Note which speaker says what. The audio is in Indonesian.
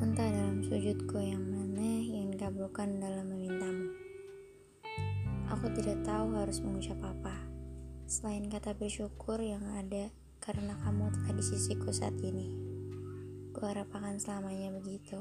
Speaker 1: Entah dalam Sujudku yang mana yang dikabulkan dalam memintamu. Aku tidak tahu harus mengucap apa, selain kata bersyukur yang ada karena kamu telah di sisiku saat ini. Kuharap akan selamanya begitu.